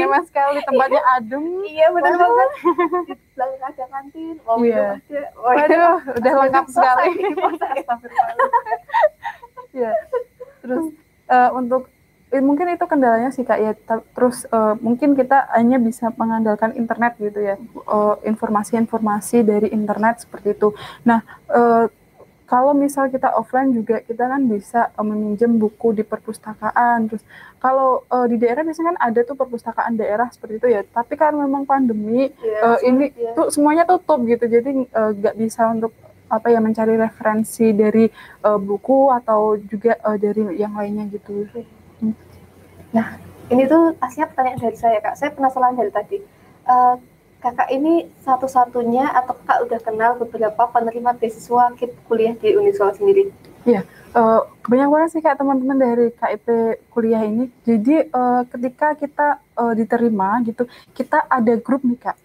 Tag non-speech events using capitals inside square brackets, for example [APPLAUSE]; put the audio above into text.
nyaman sekali tempatnya adem iya benar banget di belakang ada kantin mau Iya. ada oh, Waduh, udah lengkap sekali. [LAUGHS] ya. Terus eh, untuk eh, mungkin itu kendalanya sih kak ya. Terus eh, mungkin kita hanya bisa mengandalkan internet gitu ya. Eh, Informasi-informasi dari internet seperti itu. Nah, eh, kalau misal kita offline juga kita kan bisa eh, meminjam buku di perpustakaan. Terus kalau eh, di daerah biasanya kan ada tuh perpustakaan daerah seperti itu ya. Tapi kan memang pandemi Iya, eh, ini sulit ya. tuh semuanya tutup gitu jadi eh, nggak bisa untuk apa ya mencari referensi dari eh, buku atau juga eh, dari yang lainnya gitu Ini tuh aslinya pertanyaan dari saya kak. Saya penasaran dari tadi. Eh, kakak ini satu-satunya atau kakak udah kenal beberapa penerima beasiswa KIP kuliah di Uniswa sendiri? Eh, banyak banget sih kak teman-teman dari KIP kuliah ini jadi eh, ketika kita eh, diterima gitu kita ada grup nih kak